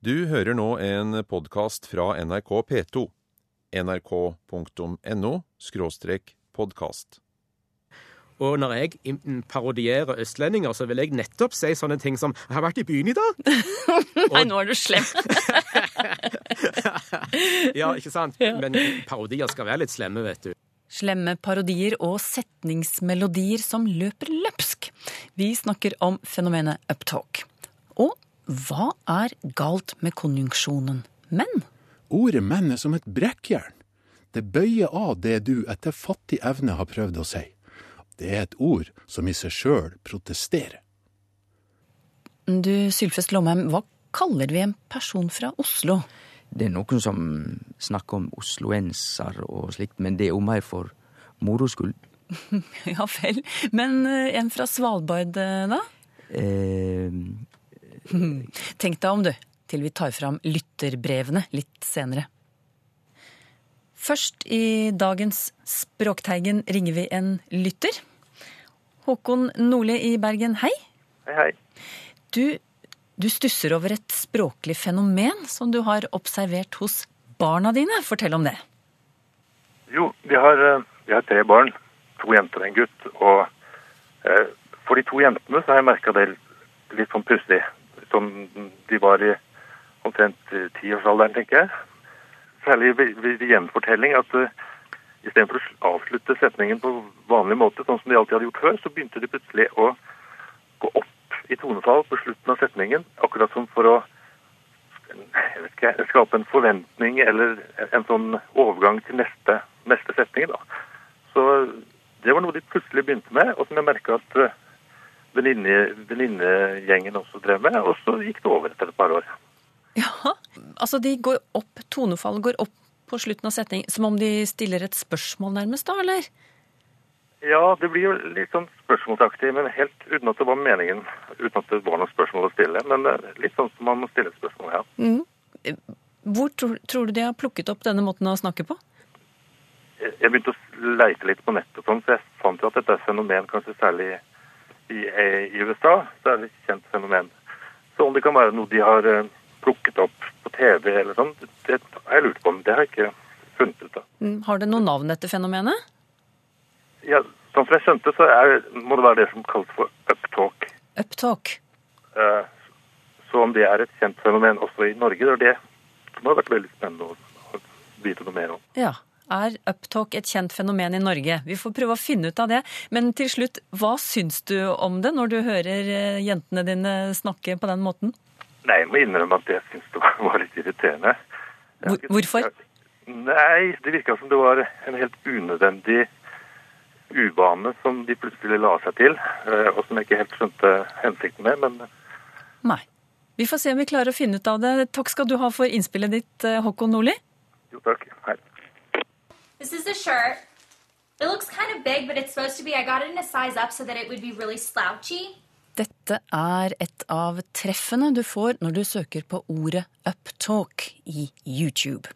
Du hører nå en podkast fra NRK P2. nrk.no podkast. Og når jeg parodierer østlendinger, så vil jeg nettopp si sånne ting som 'Jeg har vært i byen i dag'. Nei, nå er du slem. Ja, ikke sant? Ja. Men parodier skal være litt slemme, vet du. Slemme parodier og setningsmelodier som løper løpsk. Vi snakker om fenomenet uptalk. Hva er galt med konjunksjonen men? Ordet menn er som et brekkjern. Det bøyer av det du etter fattig evne har prøvd å si. Det er et ord som i seg sjøl protesterer. Du, Sylfest Lomheim, hva kaller vi en person fra Oslo? Det er noen som snakker om osloenser og slikt, men det er jo mer for moro skyld. Ja vel. Men eh, en fra Svalbard, eh, da? Eh, Tenk deg om, du, til vi tar fram lytterbrevene litt senere. Først i dagens Språkteigen ringer vi en lytter. Håkon Nordli i Bergen, hei. Hei, hei. Du, du stusser over et språklig fenomen som du har observert hos barna dine. Fortell om det. Jo, vi har, eh, vi har tre barn. To jenter og en gutt. Og eh, for de to jentene så har jeg merka det litt sånn pussig. Som de var i omtrent eh, tiårsalderen, tenker jeg. Særlig ved, gjenfortelling at uh, istedenfor å avslutte setningen på vanlig måte, sånn som de alltid hadde gjort før, så begynte de plutselig å gå opp i tonefall på slutten av setningen. Akkurat som for å ikke, skape en forventning eller en sånn overgang til neste, neste setning. da. Så det var noe de plutselig begynte med, og som jeg merka at eh, venninnegjengen også drev med. Og så gikk det over etter et par år. Ja, altså de går opp, tonefallet går opp på slutten av setning, som om de stiller et spørsmål nærmest da, eller? Ja, det blir jo litt sånn spørsmålsaktig, men helt uten at det var meningen. Uten at det var noe spørsmål å stille. Men eh, litt sånn som man må stille et spørsmål, ja. Hvor tror, tror du de har plukket opp denne måten å snakke på? Jeg begynte å leite litt på nettet, sånn, så jeg fant jo at dette er fenomen kanskje særlig i, i USA. Så er det et kjent fenomen. Så om det kan være noe de har eh, plukket opp på TV eller sånn, det, har jeg lurt på, men det har jeg ikke funnet ut av. Mm, Har det noe navn, dette fenomenet? Ja, som jeg skjønte, så er, må det være det som kalles for uptalk. Uptalk. Eh, Så om det er et kjent fenomen også i Norge, det er det som har vært veldig spennende å vite noe mer om. Ja. Er uptalk et kjent fenomen i Norge? Vi får prøve å finne ut av det. Men til slutt, hva syns du om det når du hører eh, jentene dine snakke på den måten? Nei, jeg må innrømme at jeg syns det var, litt irriterende. Ikke- hvorfor? Nei, det virka som det var en helt unødvendig uvane som de plutselig la seg til, eh, og som jeg ikke helt skjønte hensikten med. Men Nei. Vi får se om vi klarer å finne ut av det. Takk skal du ha for innspillet ditt, eh, Håkon Nordli. jo takk. This is the shirt. It looks kind of big, but it's supposed to be. I got it in a size up so that it would be really slouchy. Dette er et av treffene du får når du søker på ordet uptalk i YouTube.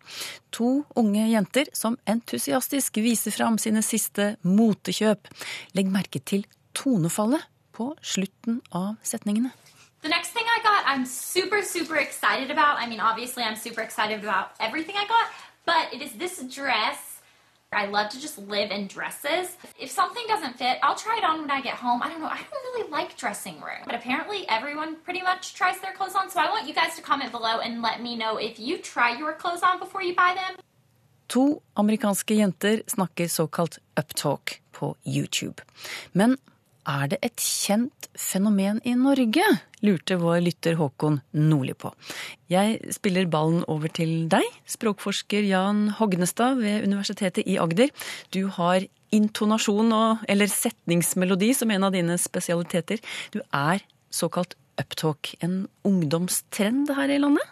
To unge jenter som entusiastisk viser fram sine siste motekjøp. Legg merke til tonefallet på slutten av setningene. The next thing I got, I'm super, super excited about. I mean, obviously, I'm super excited about everything I got, but it is this dress. I love to just live in dresses. If something doesn't fit, I'll try it on when I get home. I don't know, I don't really like dressing room. But apparently, everyone pretty much tries their clothes on, so I want you guys to comment below and let me know if you try your clothes on before you buy them. To amerikanske jenter snakker såkalt uptalk på YouTube. Men er det et kjent fenomen i Norge? lurte vår lytter Håkon Nordli på. Jeg spiller ballen over til deg, språkforsker Jan Hognestad ved Universitetet i Agder. Du har intonasjon og, eller setningsmelodi som en av dine spesialiteter. Du er såkalt uptalk, en ungdomstrend her i landet?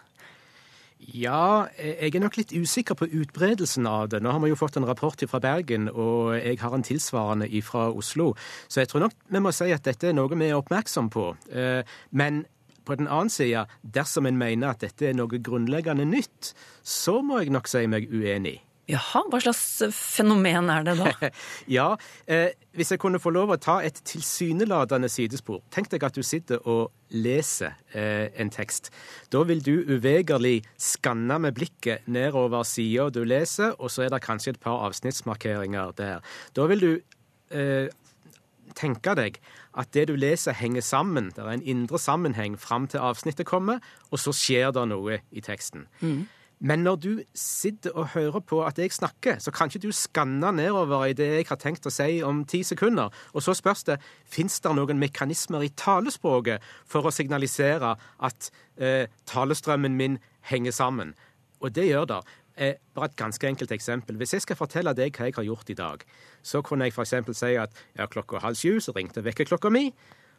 Ja, jeg er nok litt usikker på utbredelsen av det. Nå har vi jo fått en rapport fra Bergen, og jeg har en tilsvarende fra Oslo. Så jeg tror nok vi må si at dette er noe vi er oppmerksom på. Eh, Men på den annen side, dersom en mener at dette er noe grunnleggende nytt, så må jeg nok si meg uenig. Jaha, hva slags fenomen er det da? Ja, eh, hvis jeg kunne få lov å ta et tilsynelatende sidespor. Tenk deg at du sitter og leser eh, en tekst. Da vil du uvegerlig skanne med blikket nedover sida du leser, og så er det kanskje et par avsnittsmarkeringer der. Da vil du eh, tenke deg at det du leser, henger sammen. Det er en indre sammenheng fram til avsnittet kommer, og så skjer det noe i teksten. Men når du sitter og hører på at jeg snakker, så kan ikke du skanne nedover i det jeg har tenkt å si om ti sekunder. Og så spørs det fins det noen mekanismer i talespråket for å signalisere at eh, talestrømmen min henger sammen. Og det gjør det. Eh, bare et ganske enkelt eksempel. Hvis jeg skal fortelle deg hva jeg har gjort i dag, så kunne jeg f.eks. si at ja, klokka halv sju så ringte vekkerklokka mi.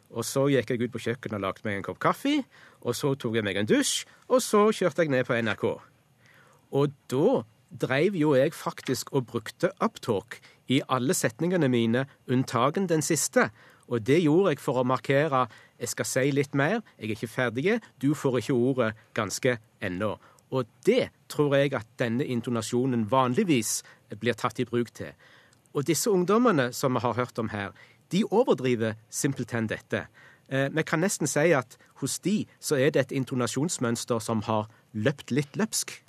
Og så gikk jeg ut på kjøkkenet og lagde meg en kopp kaffe. Og så tok jeg meg en dusj, og så kjørte jeg ned på NRK. Og da dreiv jo jeg faktisk og brukte uptalk i alle setningene mine, unntagen den siste. Og det gjorde jeg for å markere jeg skal si litt mer, jeg er ikke ferdig, du får ikke ordet ganske ennå. Og det tror jeg at denne intonasjonen vanligvis blir tatt i bruk til. Og disse ungdommene som vi har hørt om her, de overdriver simpelthen dette. Eh, vi kan nesten si at hos de så er det et intonasjonsmønster som har løpt litt løpsk.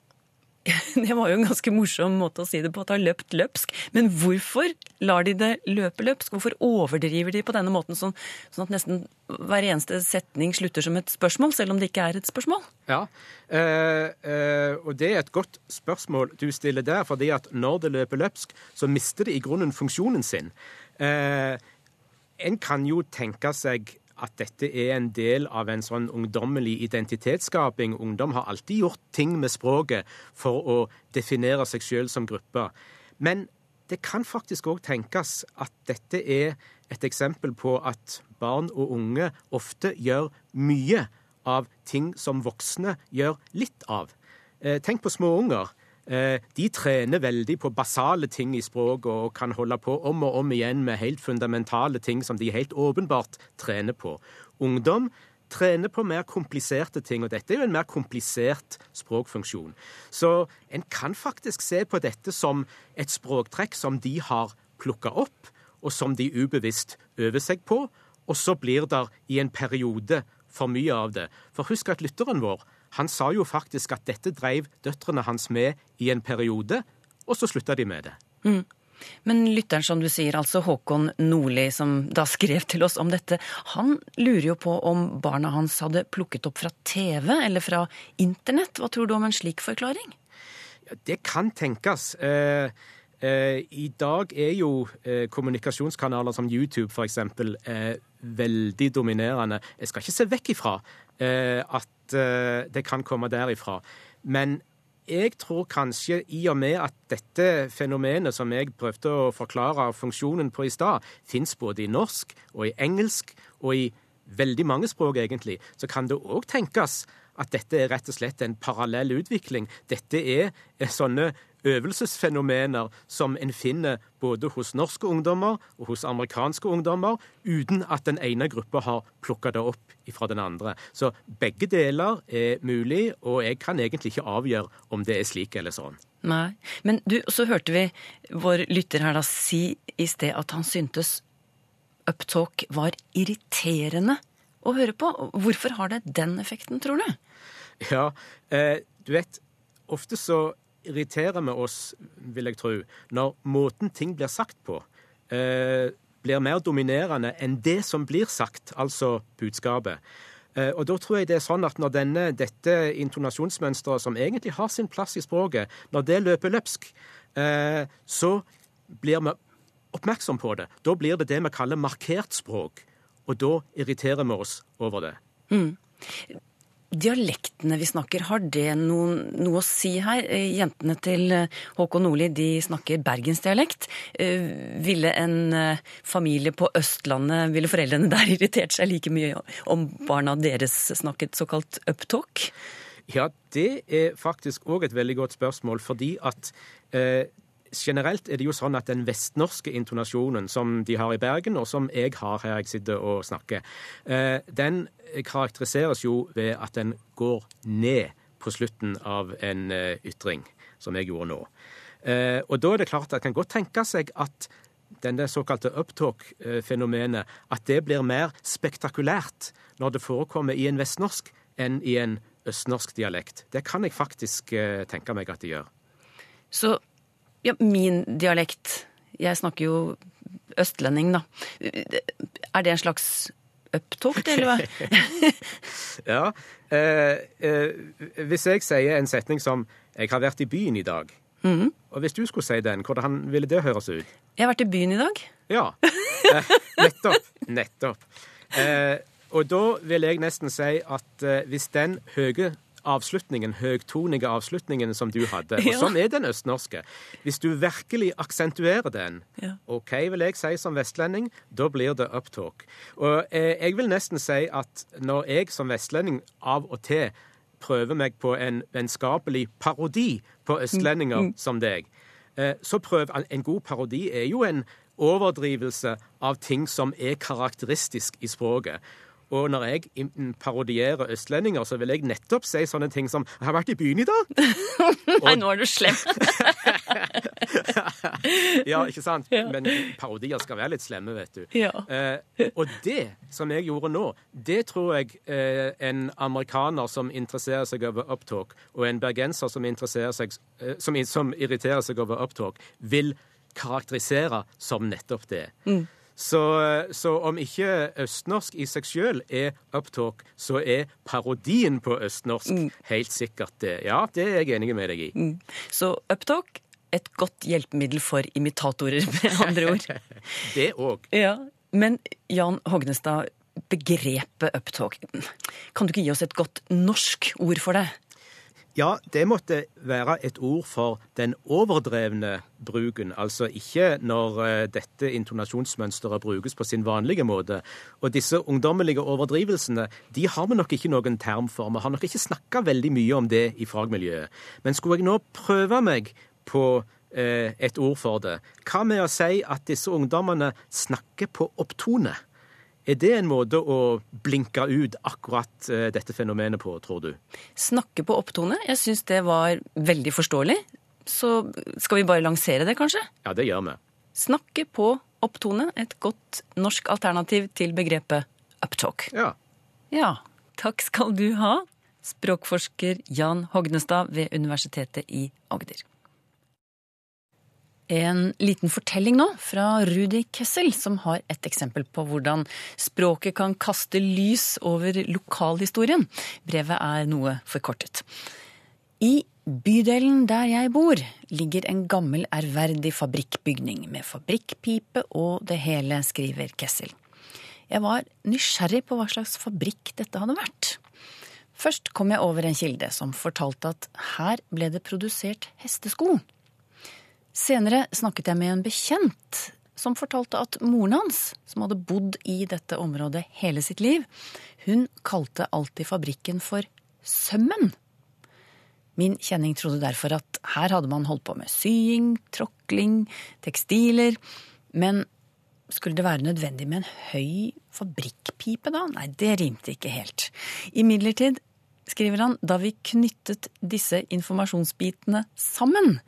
Det var jo en ganske morsom måte å si det på, at det har løpt løpsk. Men hvorfor lar de det løpe løpsk? Hvorfor overdriver de på denne måten, sånn, sånn at nesten hver eneste setning slutter som et spørsmål, selv om det ikke er et spørsmål? Ja, eh, eh, og det er et godt spørsmål du stiller der, fordi at når det løper løpsk, så mister det i grunnen funksjonen sin. Eh, en kan jo tenke seg at dette er en del av en sånn ungdommelig identitetsskaping. Ungdom har alltid gjort ting med språket for å definere seg sjøl som gruppe. Men det kan faktisk òg tenkes at dette er et eksempel på at barn og unge ofte gjør mye av ting som voksne gjør litt av. Eh, tenk på små unger. Eh, de trener veldig på basale ting i språket og kan holde på om og om igjen med helt fundamentale ting som de helt åpenbart trener på. Ungdom trener på mer kompliserte ting, og dette er jo en mer komplisert språkfunksjon. Så en kan faktisk se på dette som et språktrekk som de har plukka opp, og som de ubevisst øver seg på, og så blir det i en periode for mye av det. For husk at lytteren vår han sa jo faktisk at dette dreiv døtrene hans med i en periode, og så slutta de med det. Mm. Men lytteren, som du sier, altså Håkon Nordli, som da skrev til oss om dette, han lurer jo på om barna hans hadde plukket opp fra TV eller fra internett. Hva tror du om en slik forklaring? Ja, det kan tenkes. Eh, eh, I dag er jo eh, kommunikasjonskanaler som YouTube f.eks. Eh, veldig dominerende. Jeg skal ikke se vekk ifra at eh, det kan komme derifra. Men jeg tror kanskje, i og med at dette fenomenet som jeg prøvde å forklare funksjonen på i stad, fins både i norsk og i engelsk og i veldig mange språk, egentlig, så kan det òg tenkes at dette er rett og slett en parallell utvikling. Dette er sånne øvelsesfenomener som en finner både hos norske ungdommer og hos amerikanske ungdommer, uten at den ene gruppa har plukka det opp fra den andre. Så begge deler er mulig, og jeg kan egentlig ikke avgjøre om det er slik eller sånn. Nei. Men du, så hørte vi vår lytter her da si i sted at han syntes uptalk var irriterende å høre på. Hvorfor har det den effekten, tror du? Ja, eh, du vet, ofte så irriterer vi oss, vil jeg tro, når måten ting blir sagt på, eh, blir mer dominerende enn det som blir sagt, altså budskapet. Eh, og da tror jeg det er sånn at når denne, dette intonasjonsmønsteret, som egentlig har sin plass i språket, når det løper løpsk, eh, så blir vi oppmerksom på det. Da blir det det vi kaller markert språk. Og da irriterer vi oss over det. Mm. Dialektene vi snakker, har det noen, noe å si her? Eh, jentene til eh, Håkon Nordli snakker bergensdialekt. Eh, ville en familie på Østlandet, ville foreldrene der irritert seg like mye om barna deres snakket såkalt uptalk? Ja, det er faktisk òg et veldig godt spørsmål, fordi at eh, generelt er det jo sånn at den vestnorske intonasjonen som de har i Bergen, og som jeg har her jeg sitter og snakker, eh, den karakteriseres jo ved at den går ned på slutten av en eh, ytring, som jeg gjorde nå. Eh, og da er det klart at det kan godt tenke seg at denne såkalte uptalk-fenomenet, at det blir mer spektakulært når det forekommer i en vestnorsk enn i en østnorsk dialekt. Det kan jeg faktisk tenke meg at det gjør. Så ja, min dialekt Jeg snakker jo østlending, da. Er det en slags uptalk, eller hva? Ja, eh, eh, Hvis jeg sier en setning som 'Jeg har vært i byen i dag', og hvis du skulle si den, hvordan ville det høres ut? Jeg har vært i byen i dag. Ja. Eh, nettopp. Nettopp. Eh, og da vil jeg nesten si at eh, hvis den høye avslutningen, høgtonige avslutningen som du hadde, og sånn er den østnorske, hvis du virkelig aksentuerer den, OK, vil jeg si som vestlending, da blir det uptalk. Og eh, jeg vil nesten si at når jeg som vestlending av og til prøver meg på en vennskapelig parodi på østlendinger som deg, eh, så prøv En god parodi er jo en overdrivelse av ting som er karakteristisk i språket. Og når jeg parodierer østlendinger, så vil jeg nettopp si sånne ting som 'Jeg har vært i byen i dag'. Nei, nå er du slem. Ja, ikke sant? Men parodier skal være litt slemme, vet du. Ja. Eh, og det som jeg gjorde nå, det tror jeg eh, en amerikaner som interesserer seg over uptalk, og en bergenser som, seg, eh, som, som irriterer seg over uptalk, vil karakterisere som nettopp det. Så, så om ikke østnorsk i seg sjøl er uptalk, så er parodien på østnorsk helt sikkert det. Ja, det er jeg enig med deg i. Så uptalk, et godt hjelpemiddel for imitatorer, med andre ord. Det òg. Ja, Men Jan Hognestad, begrepet uptalk, kan du ikke gi oss et godt norsk ord for det? Ja, det måtte være et ord for den overdrevne bruken, altså ikke når eh, dette intonasjonsmønsteret brukes på sin vanlige måte. Og disse ungdommelige overdrivelsene de har vi nok ikke noen term for. Vi har nok ikke snakka veldig mye om det i fagmiljøet. Men skulle jeg nå prøve meg på eh, et ord for det, hva med å si at disse ungdommene snakker på opptone? Er det en måte å blinke ut akkurat eh, dette fenomenet på, tror du? Snakke på opptone, jeg syns det var veldig forståelig. Så skal vi bare lansere det, kanskje? Ja, det gjør vi. Snakke på opptone, et godt norsk alternativ til begrepet uptalk. Ja. Ja, takk skal du ha, språkforsker Jan Hognestad ved Universitetet i Agder. En liten fortelling nå fra Rudi Kessel, som har et eksempel på hvordan språket kan kaste lys over lokalhistorien. Brevet er noe forkortet. I bydelen der jeg bor, ligger en gammel, ærverdig fabrikkbygning med fabrikkpipe og det hele, skriver Kessel. Jeg var nysgjerrig på hva slags fabrikk dette hadde vært. Først kom jeg over en kilde som fortalte at her ble det produsert hestesko. Senere snakket jeg med en bekjent som fortalte at moren hans, som hadde bodd i dette området hele sitt liv, hun kalte alltid fabrikken for Sømmen. Min kjenning trodde derfor at her hadde man holdt på med sying, tråkling, tekstiler, men skulle det være nødvendig med en høy fabrikkpipe da? Nei, det rimte ikke helt. Imidlertid, skriver han, da vi knyttet disse informasjonsbitene sammen,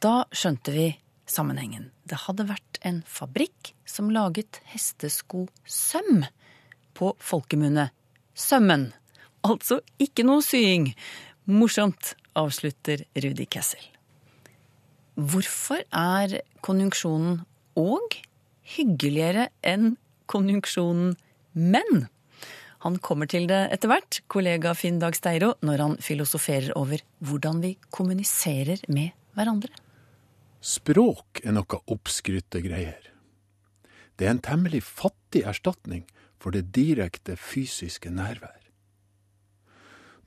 da skjønte vi sammenhengen. Det hadde vært en fabrikk som laget hesteskosøm. På folkemunne sømmen. Altså ikke noe sying. Morsomt, avslutter Rudi Kessel. Hvorfor er konjunksjonen og hyggeligere enn konjunksjonen men? Han kommer til det etter hvert, kollega Finn Dag Steiro, når han filosoferer over hvordan vi kommuniserer med hverandre. Språk er noe oppskrytte greier. Det er en temmelig fattig erstatning for det direkte fysiske nærvær.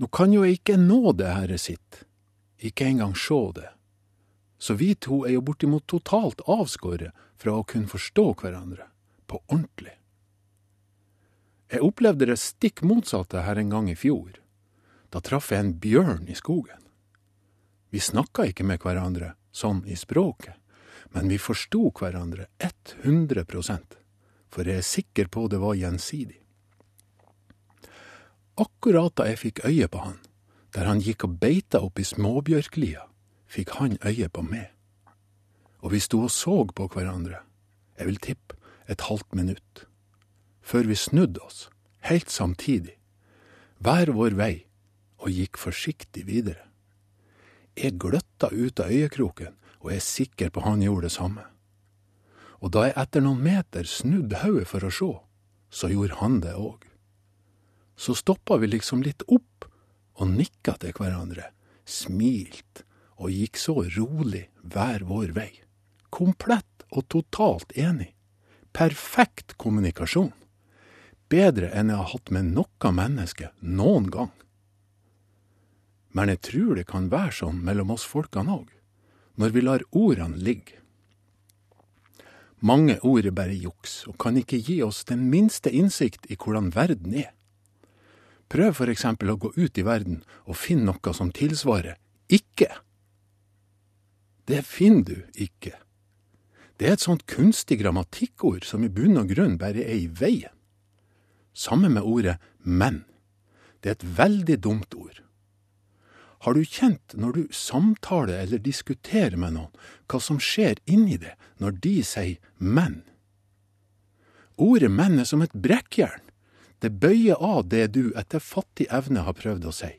Nå kan jo jeg ikke nå det herre sitt, ikke engang sjå det, så vi to er jo bortimot totalt avskåret fra å kunne forstå hverandre på ordentlig. Jeg opplevde det stikk motsatte her en gang i fjor. Da traff jeg en bjørn i skogen. Vi snakka ikke med hverandre sånn i språket, men vi forsto hverandre 100% for jeg er sikker på det var gjensidig. Akkurat da jeg fikk øye på han, der han gikk og beita oppi småbjørklia, fikk han øye på meg. og vi sto og så på hverandre, jeg vil tippe et halvt minutt, før vi snudde oss, helt samtidig, hver vår vei, og gikk forsiktig videre. Jeg gløtta ut av øyekroken, og jeg er sikker på han gjorde det samme. Og da jeg etter noen meter snudde hodet for å se, så gjorde han det òg. Så stoppa vi liksom litt opp og nikka til hverandre, smilte og gikk så rolig hver vår vei. Komplett og totalt enig. Perfekt kommunikasjon. Bedre enn jeg har hatt med noe menneske noen gang. Men jeg tror det kan være sånn mellom oss folkene òg, når vi lar ordene ligge. Mange ord er bare juks og kan ikke gi oss den minste innsikt i hvordan verden er. Prøv for eksempel å gå ut i verden og finne noe som tilsvarer ikke. Det finner du ikke. Det er et sånt kunstig grammatikkord som i bunn og grunn bare er i veien. Samme med ordet men. Det er et veldig dumt ord. Har du kjent når du samtaler eller diskuterer med noen, hva som skjer inni det når de sier men? Ordet men er som et brekkjern. Det bøyer av det du etter fattig evne har prøvd å si,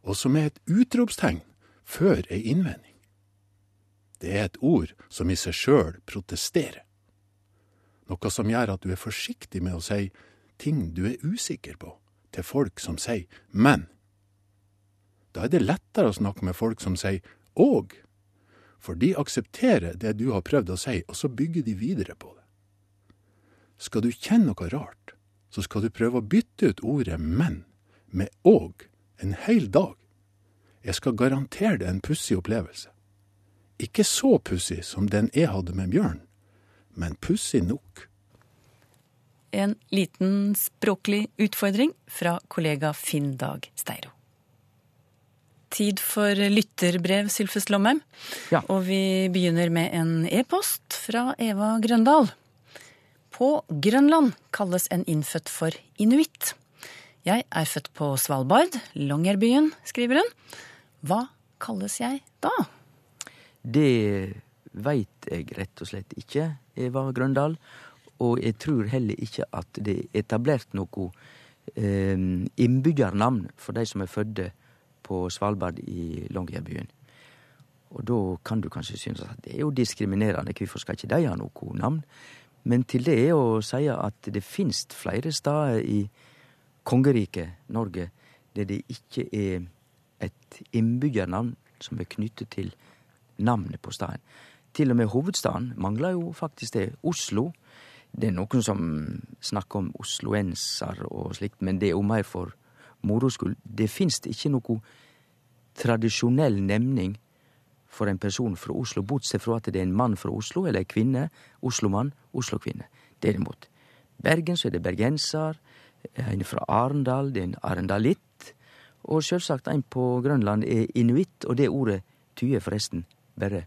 og som er et utropstegn før ei innvending. Det er et ord som i seg sjøl protesterer. Noe som gjør at du er forsiktig med å si ting du er usikker på, til folk som sier men. Da er det lettere å snakke med folk som sier og, for de aksepterer det du har prøvd å si, og så bygger de videre på det. Skal du kjenne noe rart, så skal du prøve å bytte ut ordet men med og en hel dag. Jeg skal garantere deg en pussig opplevelse. Ikke så pussig som den jeg hadde med Bjørn, men pussig nok. En liten språklig utfordring fra kollega Finn Dag Steiro. Tid for lytterbrev, Sylfest Lomheim. Ja. Og vi begynner med en e-post fra Eva Grøndal. På Grønland kalles en innfødt for inuitt. Jeg er født på Svalbard, Longyearbyen, skriver hun. Hva kalles jeg da? Det veit jeg rett og slett ikke, Eva Grøndal. Og jeg tror heller ikke at det er etablert noe eh, innbyggernavn for de som er fødde på Svalbard i Longyearbyen. Og da kan du kanskje synes at det er jo diskriminerende, hvorfor skal ikke de ha noe navn? Men til det er å si at det finst flere steder i kongeriket Norge der det ikke er et innbyggernavn som er knyttet til navnet på staden. Til og med hovedstaden mangler jo faktisk det. Oslo. Det er noen som snakker om osloenser og slikt, men det er jo mer for moro skyld. Det finst ikke noe tradisjonell nemning for en person fra Oslo, bortsett fra at det er en mann fra Oslo, eller ei kvinne. Oslomann, Oslo-kvinne. Derimot. Bergen så er det bergenser. En fra Arendal, det er en arendalitt. Og sjølvsagt en på Grønland er inuitt, og det ordet tyder forresten bare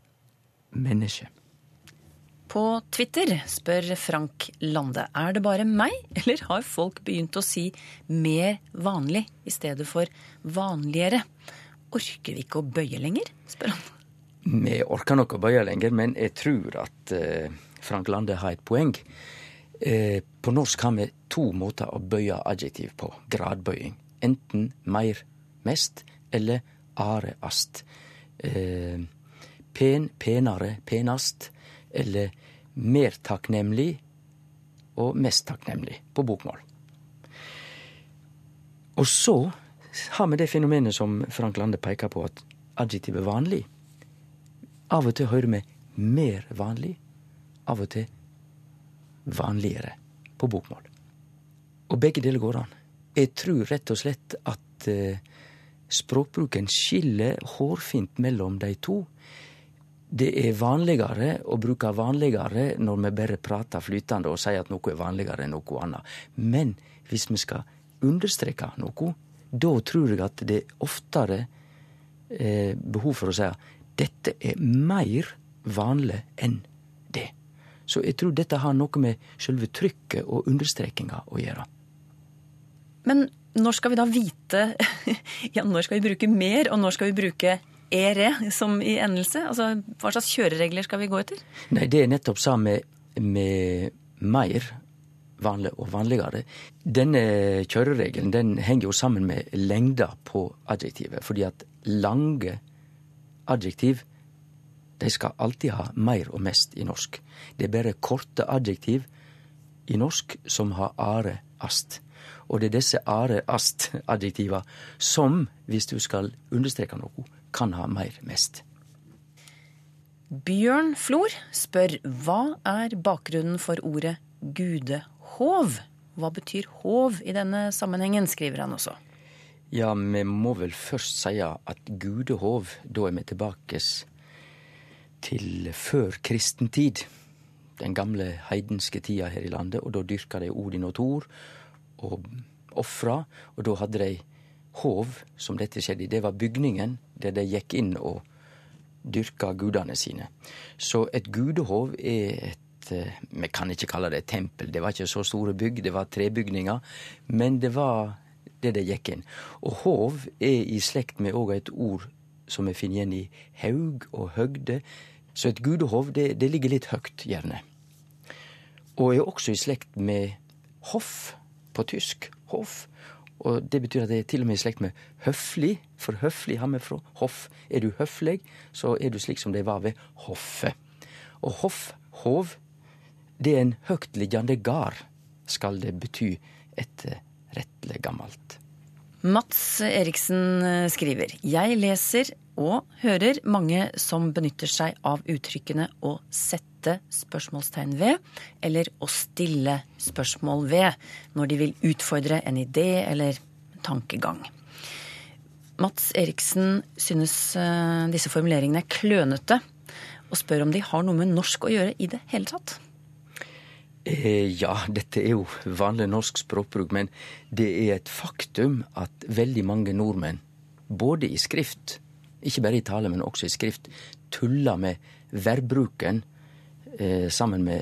menneske. På Twitter spør Frank Lande er det bare meg, eller har folk begynt å si mer vanlig i stedet for vanligere? Orker vi ikke å bøye lenger? spør han. Vi orker nok å bøye lenger, men jeg tror at eh, Frank Lande har et poeng. Eh, på norsk har vi to måter å bøye adjektiv på. Gradbøying. Enten meir, mest, eller areast. Eh, pen, penare, penast. Eller mer takknemlig og mest takknemlig på bokmål. Og så har vi det fenomenet som Frank Lande peker på, at adjektivet vanlig. Av og til hører vi mer vanlig, av og til vanligere på bokmål. Og begge deler går an. Jeg tror rett og slett at eh, språkbruken skiller hårfint mellom de to. Det er vanligere å bruke vanligere når vi bare prater flytende og sier at noe er vanligere enn noe annet. Men hvis vi skal understreke noe, da tror jeg at det er oftere eh, behov for å si at dette er mer vanlig enn det. Så jeg tror dette har noe med selve trykket og understrekinga å gjøre. Men når skal vi da vite Ja, når skal vi bruke mer, og når skal vi bruke ere som i endelse? Altså, hva slags kjøreregler skal vi gå etter? Nei, det er nettopp samme med meir vanlig og vanligere. Denne kjøreregelen den henger jo sammen med lengda på adjektivet. Fordi at lange adjektiv de skal alltid ha meir og mest i norsk. Det er bare korte adjektiv i norsk som har are ast. Og det er disse are-ast-adjektiva som, hvis du skal understreke noe, kan ha mer mest. Bjørn Flor spør hva er bakgrunnen for ordet gudehov? Hva betyr hov i denne sammenhengen, skriver han også. Ja, vi må vel først si at gudehov, da er vi tilbake til før kristen tid. Den gamle heidenske tida her i landet, og da dyrka de Odin og Thor og ofra. Og da hadde de hov, som dette skjedde i. Det var bygningen der de gikk inn og dyrka gudene sine. Så et gudehov er et eh, Vi kan ikke kalle det et tempel, det var ikke så store bygg, det var trebygninger. Men det var det de gikk inn. Og hov er i slekt med òg et ord som vi finner igjen i haug og høgde. Så et gudehov, det, det ligger litt høgt, gjerne. Og er også i slekt med hoff på tysk. Hoff. Og det betyr at det er til og med i slekt med høflig, for høflig har vi fra hoff. Er du høflig, så er du slik som de var ved hoffet. Og hoff, hov, det er en høytliggende gard, skal det bety etter rettelig gammelt. Mats Eriksen eh, skriver Jeg leser og hører mange som benytter seg av uttrykkene å sette spørsmålstegn ved eller å stille spørsmål ved når de vil utfordre en idé eller tankegang. Mats Eriksen synes eh, disse formuleringene er klønete, og spør om de har noe med norsk å gjøre i det hele tatt. Eh, ja, dette er jo vanlig norsk språkbruk, men det er et faktum at veldig mange nordmenn, både i skrift ikke bare i tale, men også i skrift, tuller med verbruken sammen med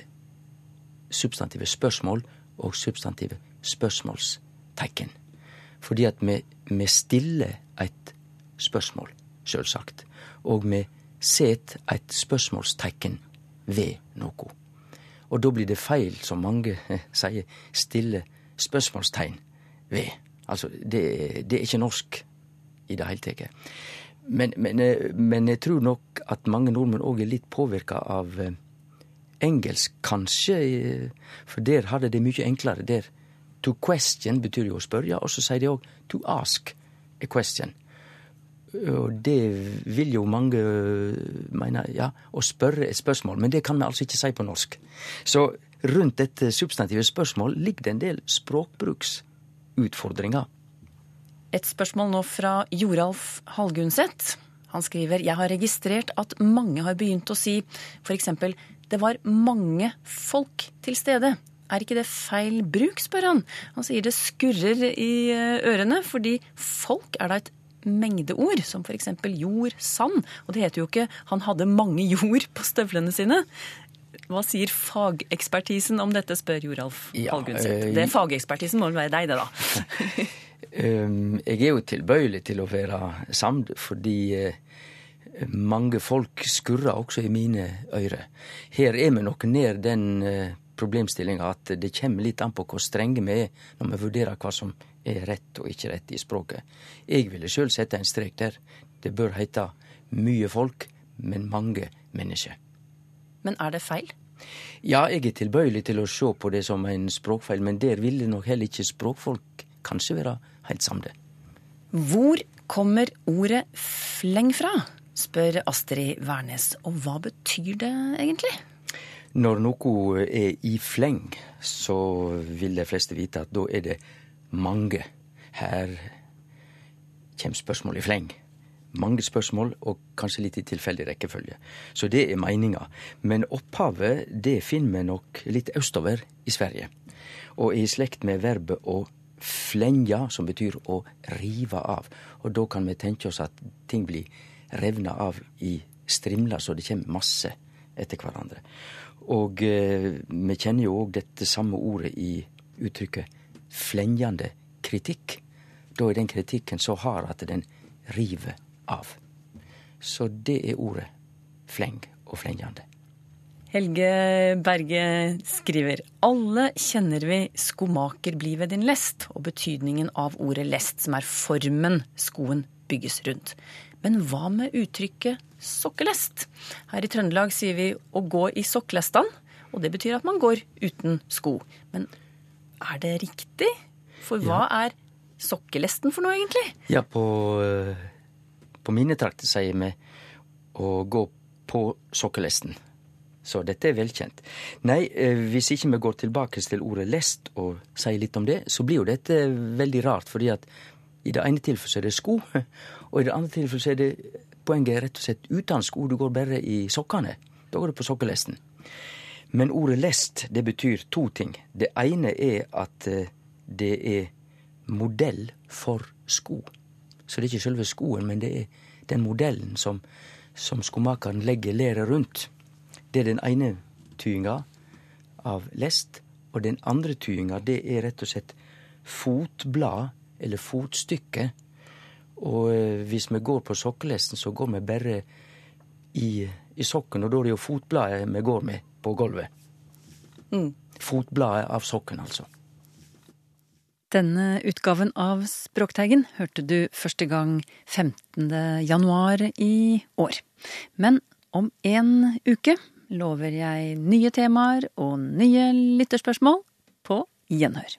substantive spørsmål og substantive spørsmålstegn. Fordi at vi, vi stiller et spørsmål, sjølsagt, og vi set et spørsmålstegn ved noe. Og da blir det feil, som mange sier, stille spørsmålstegn ved. Altså, det, det er ikke norsk i det hele tatt. Men, men, eh, men, jeg tror nok at mange nordmenn òg er litt påvirka av eh, engelsk, kanskje. Eh, for der har de det mye enklere. Der to question betyr jo å spørre, og så sier de òg to ask a question. Og det vil jo mange mene, ja, å spørre et spørsmål. Men det kan vi altså ikke si på norsk. Så rundt dette substantive spørsmål ligger det en del språkbruksutfordringer. Et spørsmål nå fra Joralf Hallgunset. Han skriver jeg har registrert at mange har begynt å si f.eks. det var mange folk til stede. Er ikke det feil bruk, spør han. Han sier det skurrer i eh, ørene, fordi folk er da et mengdeord, som f.eks. jord, sand. Og det heter jo ikke 'han hadde mange jord på støvlene sine'. Hva sier fagekspertisen om dette, spør Joralf ja, Hallgundseth. Øh, det fagekspertisen må vel være deg, det da. Ehm, jeg er jo tilbøyelig til å være samd, fordi eh, mange folk skurrer også i mine øyre. Her er vi nok nær den eh, problemstillinga at det kommer litt an på hvor strenge vi er når vi vurderer hva som er rett og ikke rett i språket. Jeg ville sjøl sette en strek der. Det bør heite mye folk, men mange mennesker. Men er det feil? Ja, jeg er tilbøyelig til å se på det som en språkfeil, men der ville nok heller ikke språkfolk kanskje være helt samde. Hvor kommer ordet fleng fra? Spør Astrid Wærnes. Og hva betyr det egentlig? Når noe er i fleng, så vil de fleste vite at da er det mange. Her kommer spørsmål i fleng. Mange spørsmål, og kanskje litt i tilfeldig rekkefølge. Så det er meninga. Men opphavet det finner vi nok litt østover i Sverige. Og i slekt med verbet å flenja, som betyr å rive av. Og da kan vi tenke oss at ting blir revna av i strimler, så det kommer masse etter hverandre. Og eh, vi kjenner jo òg dette samme ordet i uttrykket flenjande kritikk. Da er den kritikken så hard at den river av. Så det er ordet fleng og flenjande. Helge Berge skriver alle kjenner vi skomaker blir ved din lest, og betydningen av ordet lest, som er formen skoen bygges rundt. Men hva med uttrykket sokkelest? Her i Trøndelag sier vi å gå i sokkelestene, og det betyr at man går uten sko. Men er det riktig? For hva er sokkelesten for noe, egentlig? Ja, på, eh, på mine trakter sier vi å gå på sokkelesten. Så dette er velkjent. Nei, eh, hvis ikke vi går tilbake til ordet lest og sier litt om det, så blir jo dette veldig rart, fordi at i det ene tilfellet er det sko, og i det andre tilfellet er det poenget rett og slett uten sko. Du går bare i sokkene. Da går du på sokkelesten. Men ordet lest, det betyr to ting. Det ene er at eh, det er modell for sko. Så det er ikke selve skoen, men det er den modellen som, som skomakeren legger leret rundt. Det er den ene tyinga av lest. Og den andre tyinga, det er rett og slett fotblad, eller fotstykke. Og eh, hvis vi går på sokkelesten, så går vi bare i, i sokken, og da er det jo fotbladet vi går med på gulvet. Mm. Fotbladet av sokken, altså. Denne utgaven av Språkteigen hørte du første gang 15. januar i år. Men om en uke lover jeg nye temaer og nye lytterspørsmål på gjenhør.